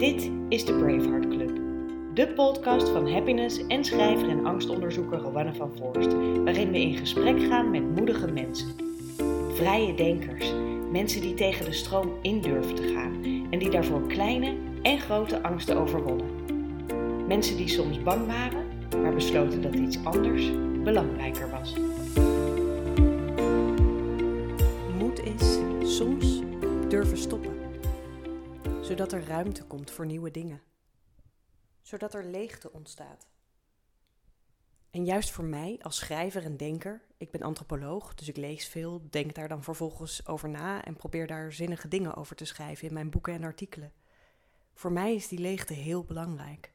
Dit is de Braveheart Club. De podcast van happiness en schrijver en angstonderzoeker Rowanne van Voorst, waarin we in gesprek gaan met moedige mensen. Vrije denkers, mensen die tegen de stroom in durven te gaan en die daarvoor kleine en grote angsten overwonnen. Mensen die soms bang waren, maar besloten dat iets anders belangrijker was. Zodat er ruimte komt voor nieuwe dingen, zodat er leegte ontstaat. En juist voor mij als schrijver en denker, ik ben antropoloog, dus ik lees veel, denk daar dan vervolgens over na en probeer daar zinnige dingen over te schrijven in mijn boeken en artikelen. Voor mij is die leegte heel belangrijk.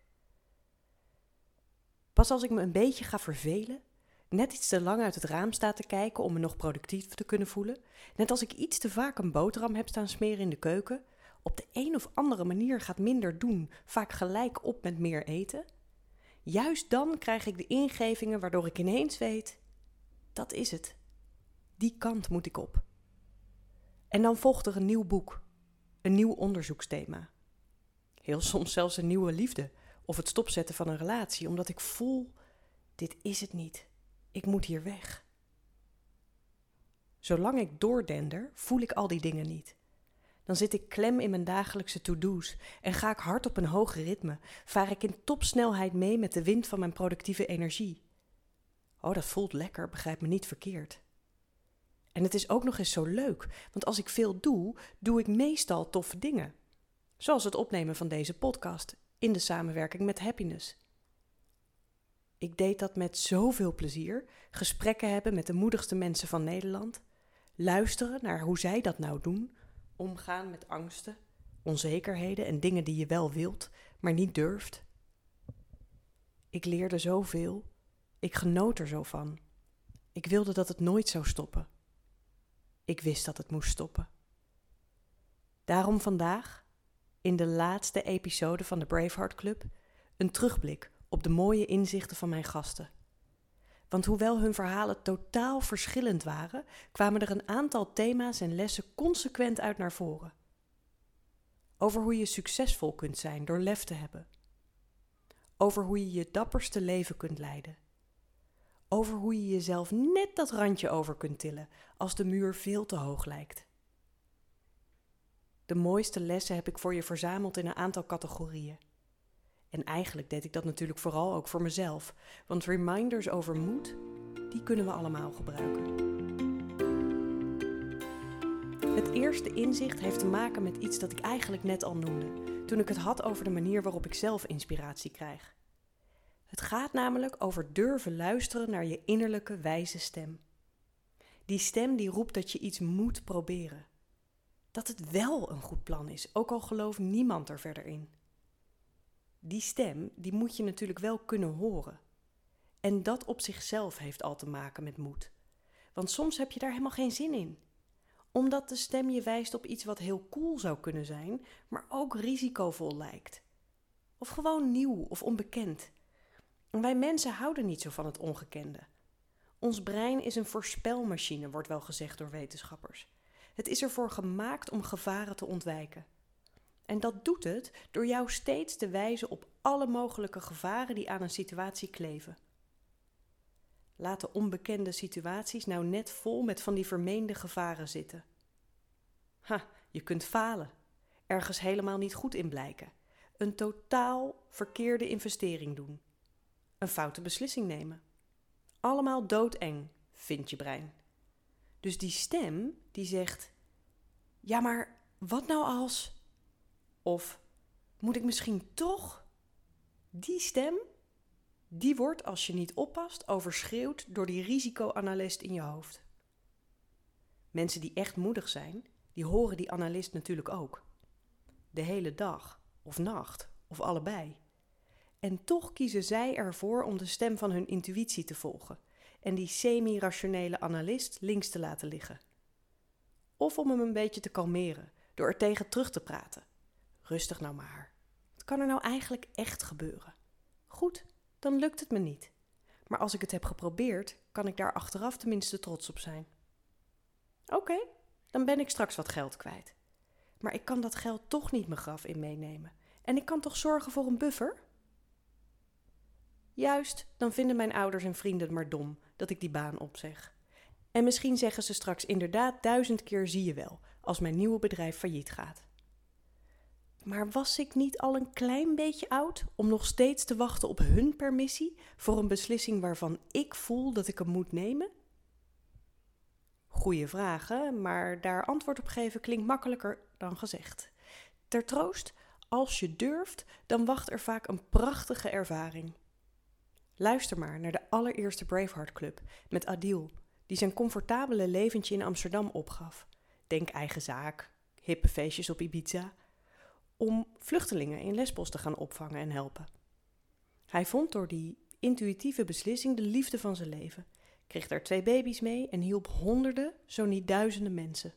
Pas als ik me een beetje ga vervelen, net iets te lang uit het raam sta te kijken om me nog productief te kunnen voelen, net als ik iets te vaak een boterham heb staan smeren in de keuken, op de een of andere manier gaat minder doen vaak gelijk op met meer eten, juist dan krijg ik de ingevingen waardoor ik ineens weet: dat is het. Die kant moet ik op. En dan volgt er een nieuw boek, een nieuw onderzoeksthema. Heel soms zelfs een nieuwe liefde of het stopzetten van een relatie, omdat ik voel: dit is het niet. Ik moet hier weg. Zolang ik doordender, voel ik al die dingen niet. Dan zit ik klem in mijn dagelijkse to-do's en ga ik hard op een hoog ritme, vaar ik in topsnelheid mee met de wind van mijn productieve energie. Oh, dat voelt lekker, begrijp me niet verkeerd. En het is ook nog eens zo leuk, want als ik veel doe, doe ik meestal toffe dingen. Zoals het opnemen van deze podcast in de samenwerking met Happiness. Ik deed dat met zoveel plezier, gesprekken hebben met de moedigste mensen van Nederland, luisteren naar hoe zij dat nou doen, omgaan met angsten, onzekerheden en dingen die je wel wilt, maar niet durft. Ik leerde zoveel, ik genoot er zo van. Ik wilde dat het nooit zou stoppen. Ik wist dat het moest stoppen. Daarom vandaag in de laatste episode van de Braveheart Club een terugblik op de mooie inzichten van mijn gasten. Want hoewel hun verhalen totaal verschillend waren, kwamen er een aantal thema's en lessen consequent uit naar voren. Over hoe je succesvol kunt zijn door lef te hebben. Over hoe je je dapperste leven kunt leiden. Over hoe je jezelf net dat randje over kunt tillen als de muur veel te hoog lijkt. De mooiste lessen heb ik voor je verzameld in een aantal categorieën. En eigenlijk deed ik dat natuurlijk vooral ook voor mezelf, want reminders over moed, die kunnen we allemaal gebruiken. Het eerste inzicht heeft te maken met iets dat ik eigenlijk net al noemde, toen ik het had over de manier waarop ik zelf inspiratie krijg. Het gaat namelijk over durven luisteren naar je innerlijke wijze stem. Die stem die roept dat je iets moet proberen dat het wel een goed plan is, ook al gelooft niemand er verder in. Die stem, die moet je natuurlijk wel kunnen horen. En dat op zichzelf heeft al te maken met moed. Want soms heb je daar helemaal geen zin in. Omdat de stem je wijst op iets wat heel cool zou kunnen zijn, maar ook risicovol lijkt. Of gewoon nieuw of onbekend. En wij mensen houden niet zo van het ongekende. Ons brein is een voorspelmachine, wordt wel gezegd door wetenschappers. Het is ervoor gemaakt om gevaren te ontwijken. En dat doet het door jou steeds te wijzen op alle mogelijke gevaren die aan een situatie kleven. Laat de onbekende situaties nou net vol met van die vermeende gevaren zitten. Ha, je kunt falen, ergens helemaal niet goed in blijken, een totaal verkeerde investering doen, een foute beslissing nemen. Allemaal doodeng, vindt je brein. Dus die stem die zegt: Ja, maar wat nou als? Of moet ik misschien toch? Die stem, die wordt als je niet oppast overschreeuwd door die risicoanalist in je hoofd. Mensen die echt moedig zijn, die horen die analist natuurlijk ook. De hele dag, of nacht, of allebei. En toch kiezen zij ervoor om de stem van hun intuïtie te volgen en die semi-rationele analist links te laten liggen. Of om hem een beetje te kalmeren door er tegen terug te praten. Rustig nou maar. Wat kan er nou eigenlijk echt gebeuren? Goed, dan lukt het me niet. Maar als ik het heb geprobeerd, kan ik daar achteraf tenminste trots op zijn. Oké, dan ben ik straks wat geld kwijt. Maar ik kan dat geld toch niet mijn graf in meenemen. En ik kan toch zorgen voor een buffer? Juist, dan vinden mijn ouders en vrienden het maar dom dat ik die baan opzeg. En misschien zeggen ze straks inderdaad duizend keer zie je wel, als mijn nieuwe bedrijf failliet gaat. Maar was ik niet al een klein beetje oud om nog steeds te wachten op hun permissie voor een beslissing waarvan ik voel dat ik hem moet nemen? Goeie vragen, maar daar antwoord op geven klinkt makkelijker dan gezegd. Ter troost, als je durft, dan wacht er vaak een prachtige ervaring. Luister maar naar de allereerste Braveheart Club met Adil, die zijn comfortabele leventje in Amsterdam opgaf. Denk eigen zaak, hippe feestjes op Ibiza, om vluchtelingen in Lesbos te gaan opvangen en helpen. Hij vond door die intuïtieve beslissing de liefde van zijn leven, kreeg daar twee baby's mee en hielp honderden, zo niet duizenden mensen.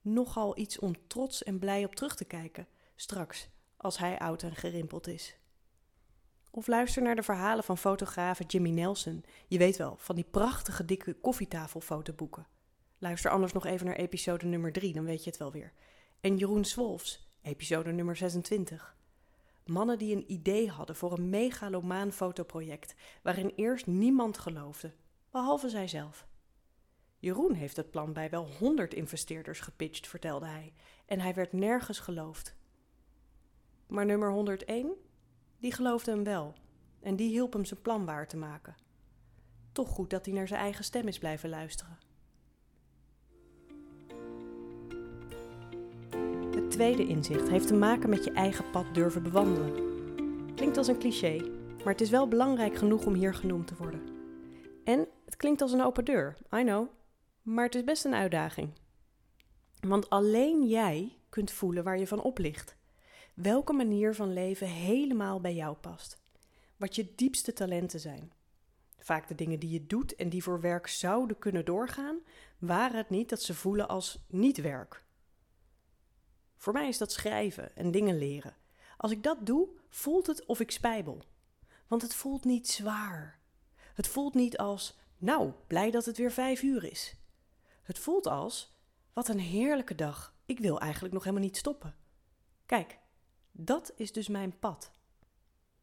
Nogal iets om trots en blij op terug te kijken, straks, als hij oud en gerimpeld is. Of luister naar de verhalen van fotograaf Jimmy Nelson. Je weet wel, van die prachtige dikke koffietafelfotoboeken. Luister anders nog even naar episode nummer 3, dan weet je het wel weer. En Jeroen Swolfs, episode nummer 26. Mannen die een idee hadden voor een megalomaan fotoproject waarin eerst niemand geloofde, behalve zijzelf. Jeroen heeft het plan bij wel honderd investeerders gepitcht, vertelde hij, en hij werd nergens geloofd. Maar nummer 101, die geloofde hem wel en die hielp hem zijn plan waar te maken. Toch goed dat hij naar zijn eigen stem is blijven luisteren. Tweede inzicht heeft te maken met je eigen pad durven bewandelen. Klinkt als een cliché, maar het is wel belangrijk genoeg om hier genoemd te worden. En het klinkt als een open deur, I know, maar het is best een uitdaging. Want alleen jij kunt voelen waar je van oplicht. Welke manier van leven helemaal bij jou past. Wat je diepste talenten zijn. Vaak de dingen die je doet en die voor werk zouden kunnen doorgaan, waren het niet dat ze voelen als niet werk. Voor mij is dat schrijven en dingen leren. Als ik dat doe, voelt het of ik spijbel. Want het voelt niet zwaar. Het voelt niet als, nou, blij dat het weer vijf uur is. Het voelt als, wat een heerlijke dag. Ik wil eigenlijk nog helemaal niet stoppen. Kijk, dat is dus mijn pad.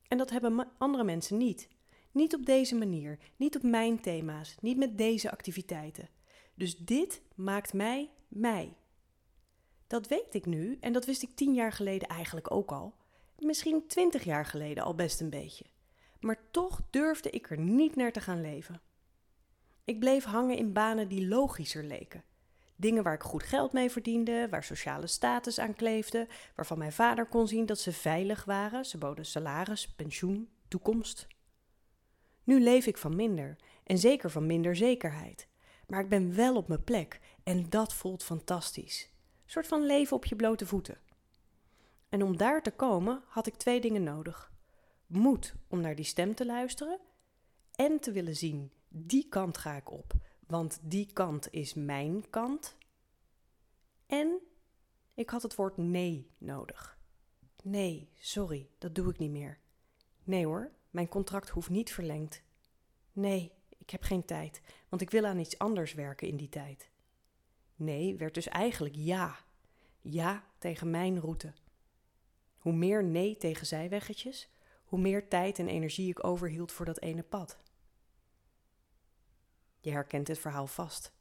En dat hebben andere mensen niet. Niet op deze manier, niet op mijn thema's, niet met deze activiteiten. Dus dit maakt mij mij. Dat weet ik nu en dat wist ik tien jaar geleden eigenlijk ook al. Misschien twintig jaar geleden al best een beetje. Maar toch durfde ik er niet naar te gaan leven. Ik bleef hangen in banen die logischer leken. Dingen waar ik goed geld mee verdiende, waar sociale status aan kleefde, waarvan mijn vader kon zien dat ze veilig waren. Ze boden salaris, pensioen, toekomst. Nu leef ik van minder en zeker van minder zekerheid. Maar ik ben wel op mijn plek en dat voelt fantastisch. Soort van leven op je blote voeten. En om daar te komen had ik twee dingen nodig: moed om naar die stem te luisteren en te willen zien, die kant ga ik op want die kant is mijn kant. En ik had het woord nee nodig. Nee, sorry, dat doe ik niet meer. Nee hoor, mijn contract hoeft niet verlengd. Nee, ik heb geen tijd, want ik wil aan iets anders werken in die tijd. Nee werd dus eigenlijk ja. Ja tegen mijn route. Hoe meer nee tegen zijweggetjes, hoe meer tijd en energie ik overhield voor dat ene pad. Je herkent dit verhaal vast.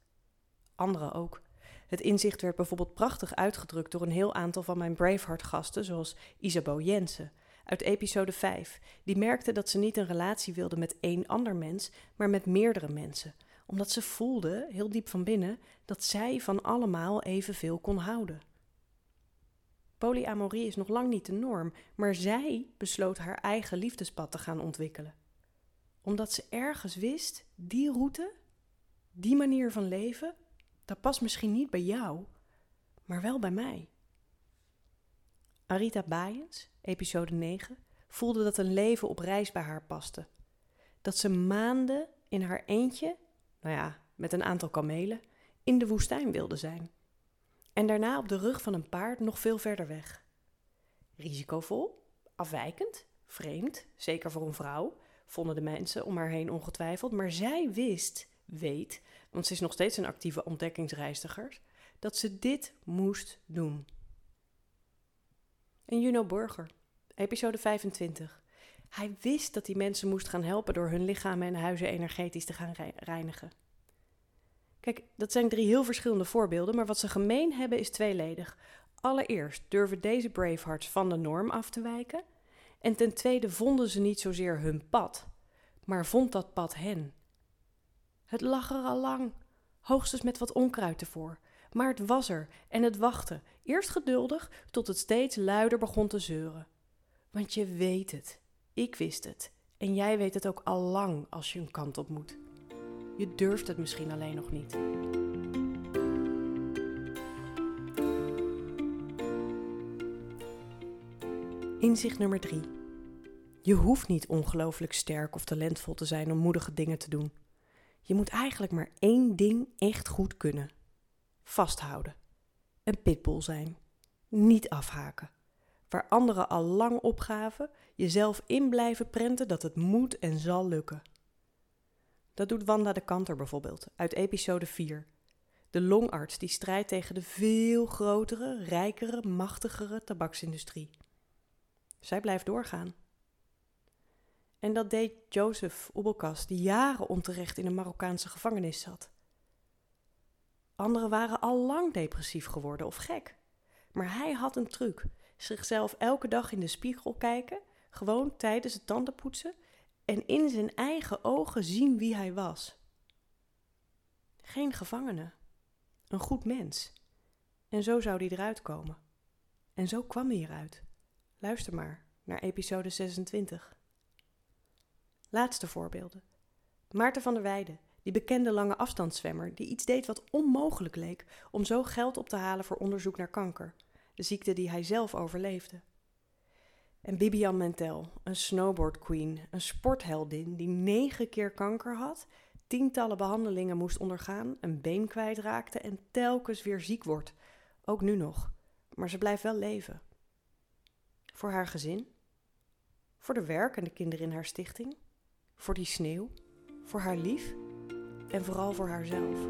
Anderen ook. Het inzicht werd bijvoorbeeld prachtig uitgedrukt door een heel aantal van mijn Braveheart-gasten, zoals Isabeau Jensen uit episode 5. Die merkte dat ze niet een relatie wilde met één ander mens, maar met meerdere mensen, omdat ze voelde, heel diep van binnen, dat zij van allemaal evenveel kon houden. Polyamorie is nog lang niet de norm, maar zij besloot haar eigen liefdespad te gaan ontwikkelen. Omdat ze ergens wist, die route, die manier van leven, dat past misschien niet bij jou, maar wel bij mij. Arita Baaiens, episode 9, voelde dat een leven op reis bij haar paste. Dat ze maanden in haar eentje, nou ja, met een aantal kamelen, in de woestijn wilde zijn. En daarna op de rug van een paard nog veel verder weg. Risicovol, afwijkend, vreemd, zeker voor een vrouw, vonden de mensen om haar heen ongetwijfeld, maar zij wist weet, want ze is nog steeds een actieve ontdekkingsreiziger, dat ze dit moest doen. En Juno Burger, episode 25. Hij wist dat hij mensen moest gaan helpen door hun lichamen en huizen energetisch te gaan reinigen. Kijk, dat zijn drie heel verschillende voorbeelden, maar wat ze gemeen hebben is tweeledig. Allereerst durven deze Bravehearts van de norm af te wijken. En ten tweede vonden ze niet zozeer hun pad, maar vond dat pad hen. Het lag er al lang, hoogstens met wat onkruid ervoor. Maar het was er en het wachtte, eerst geduldig, tot het steeds luider begon te zeuren. Want je weet het, ik wist het, en jij weet het ook al lang als je een kant op moet. Je durft het misschien alleen nog niet. Inzicht nummer 3. Je hoeft niet ongelooflijk sterk of talentvol te zijn om moedige dingen te doen. Je moet eigenlijk maar één ding echt goed kunnen: vasthouden. Een pitbull zijn. Niet afhaken. Waar anderen al lang opgaven, jezelf in blijven prenten dat het moet en zal lukken. Dat doet Wanda de Kanter bijvoorbeeld, uit episode 4. De longarts die strijdt tegen de veel grotere, rijkere, machtigere tabaksindustrie. Zij blijft doorgaan. En dat deed Joseph Oebelkas, die jaren onterecht in een Marokkaanse gevangenis zat. Anderen waren al lang depressief geworden of gek. Maar hij had een truc: zichzelf elke dag in de spiegel kijken, gewoon tijdens het tandenpoetsen, en in zijn eigen ogen zien wie hij was. Geen gevangene, een goed mens. En zo zou hij eruit komen. En zo kwam hij eruit. Luister maar naar episode 26. Laatste voorbeelden. Maarten van der Weijden, die bekende lange afstandszwemmer, die iets deed wat onmogelijk leek om zo geld op te halen voor onderzoek naar kanker, de ziekte die hij zelf overleefde. En Bibian Mentel, een snowboard queen, een sportheldin die negen keer kanker had, tientallen behandelingen moest ondergaan, een been kwijtraakte en telkens weer ziek wordt. Ook nu nog. Maar ze blijft wel leven. Voor haar gezin, voor de werk en de kinderen in haar stichting, voor die sneeuw, voor haar lief en vooral voor haarzelf.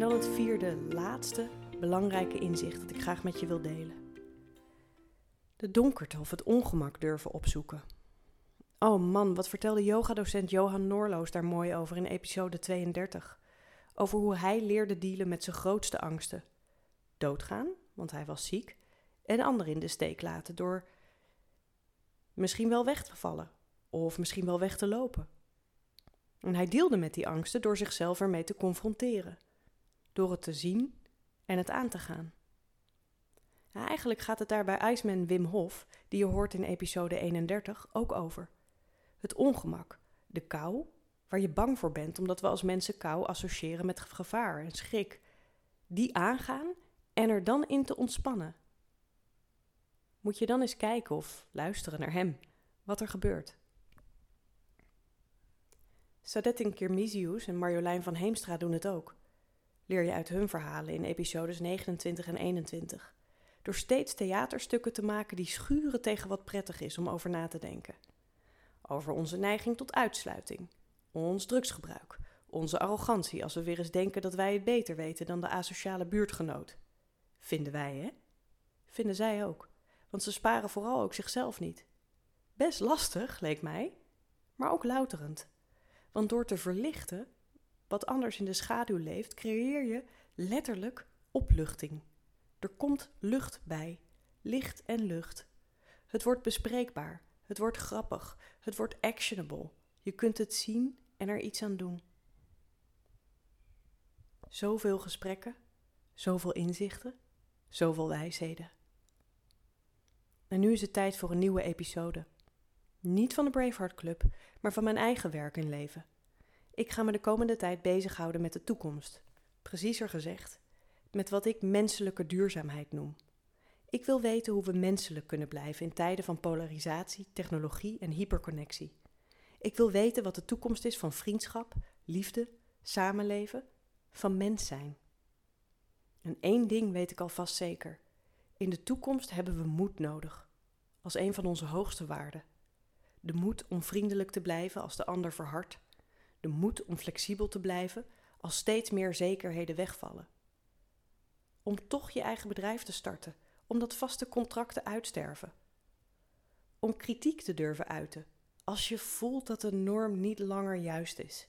Dan het vierde, laatste belangrijke inzicht dat ik graag met je wil delen. De donkerte of het ongemak durven opzoeken. Oh man, wat vertelde yogadocent Johan Noorloos daar mooi over in episode 32. Over hoe hij leerde dealen met zijn grootste angsten. Doodgaan, want hij was ziek, en anderen in de steek laten door misschien wel weg te vallen of misschien wel weg te lopen. En hij deelde met die angsten door zichzelf ermee te confronteren, door het te zien en het aan te gaan. eigenlijk gaat het daar bij Iceman Wim Hof, die je hoort in episode 31, ook over. Het ongemak, de kou, waar je bang voor bent omdat we als mensen kou associëren met gevaar en schrik, die aangaan en er dan in te ontspannen. Moet je dan eens kijken of luisteren naar hem, wat er gebeurt. Sadetin Kirmisius en Marjolein van Heemstra doen het ook leer je uit hun verhalen in episodes 29 en 21. Door steeds theaterstukken te maken die schuren tegen wat prettig is om over na te denken. Over onze neiging tot uitsluiting, ons drugsgebruik, onze arrogantie als we weer eens denken dat wij het beter weten dan de asociale buurtgenoot. Vinden wij, hè? Vinden zij ook, want ze sparen vooral ook zichzelf niet. Best lastig, leek mij, maar ook louterend. Want door te verlichten wat anders in de schaduw leeft, creëer je letterlijk opluchting. Er komt lucht bij, licht en lucht. Het wordt bespreekbaar, het wordt grappig, het wordt actionable. Je kunt het zien en er iets aan doen. Zoveel gesprekken, zoveel inzichten, zoveel wijsheden. En nu is het tijd voor een nieuwe episode. Niet van de Braveheart Club, maar van mijn eigen werk en leven. Ik ga me de komende tijd bezighouden met de toekomst. Preciezer gezegd, met wat ik menselijke duurzaamheid noem. Ik wil weten hoe we menselijk kunnen blijven in tijden van polarisatie, technologie en hyperconnectie. Ik wil weten wat de toekomst is van vriendschap, liefde, samenleven, van mens zijn. En één ding weet ik alvast zeker. In de toekomst hebben we moed nodig, als een van onze hoogste waarden. De moed om vriendelijk te blijven als de ander verhardt de moed om flexibel te blijven als steeds meer zekerheden wegvallen. Om toch je eigen bedrijf te starten, omdat vaste contracten uitsterven. Om kritiek te durven uiten als je voelt dat de norm niet langer juist is.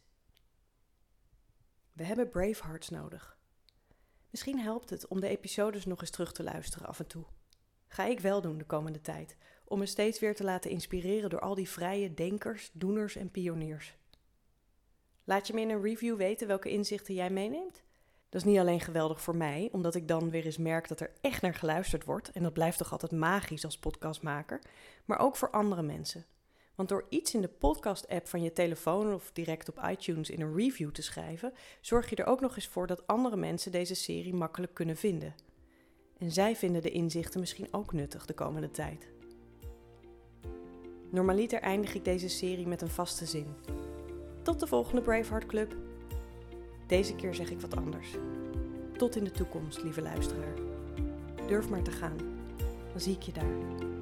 We hebben Bravehearts nodig. Misschien helpt het om de episodes nog eens terug te luisteren af en toe. Ga ik wel doen de komende tijd, om me steeds weer te laten inspireren door al die vrije denkers, doeners en pioniers. Laat je me in een review weten welke inzichten jij meeneemt? Dat is niet alleen geweldig voor mij, omdat ik dan weer eens merk dat er echt naar geluisterd wordt, en dat blijft toch altijd magisch als podcastmaker, maar ook voor andere mensen. Want door iets in de podcast-app van je telefoon of direct op iTunes in een review te schrijven, zorg je er ook nog eens voor dat andere mensen deze serie makkelijk kunnen vinden. En zij vinden de inzichten misschien ook nuttig de komende tijd. Normaliter eindig ik deze serie met een vaste zin. Tot de volgende Braveheart Club. Deze keer zeg ik wat anders. Tot in de toekomst, lieve luisteraar. Durf maar te gaan. Dan zie ik je daar.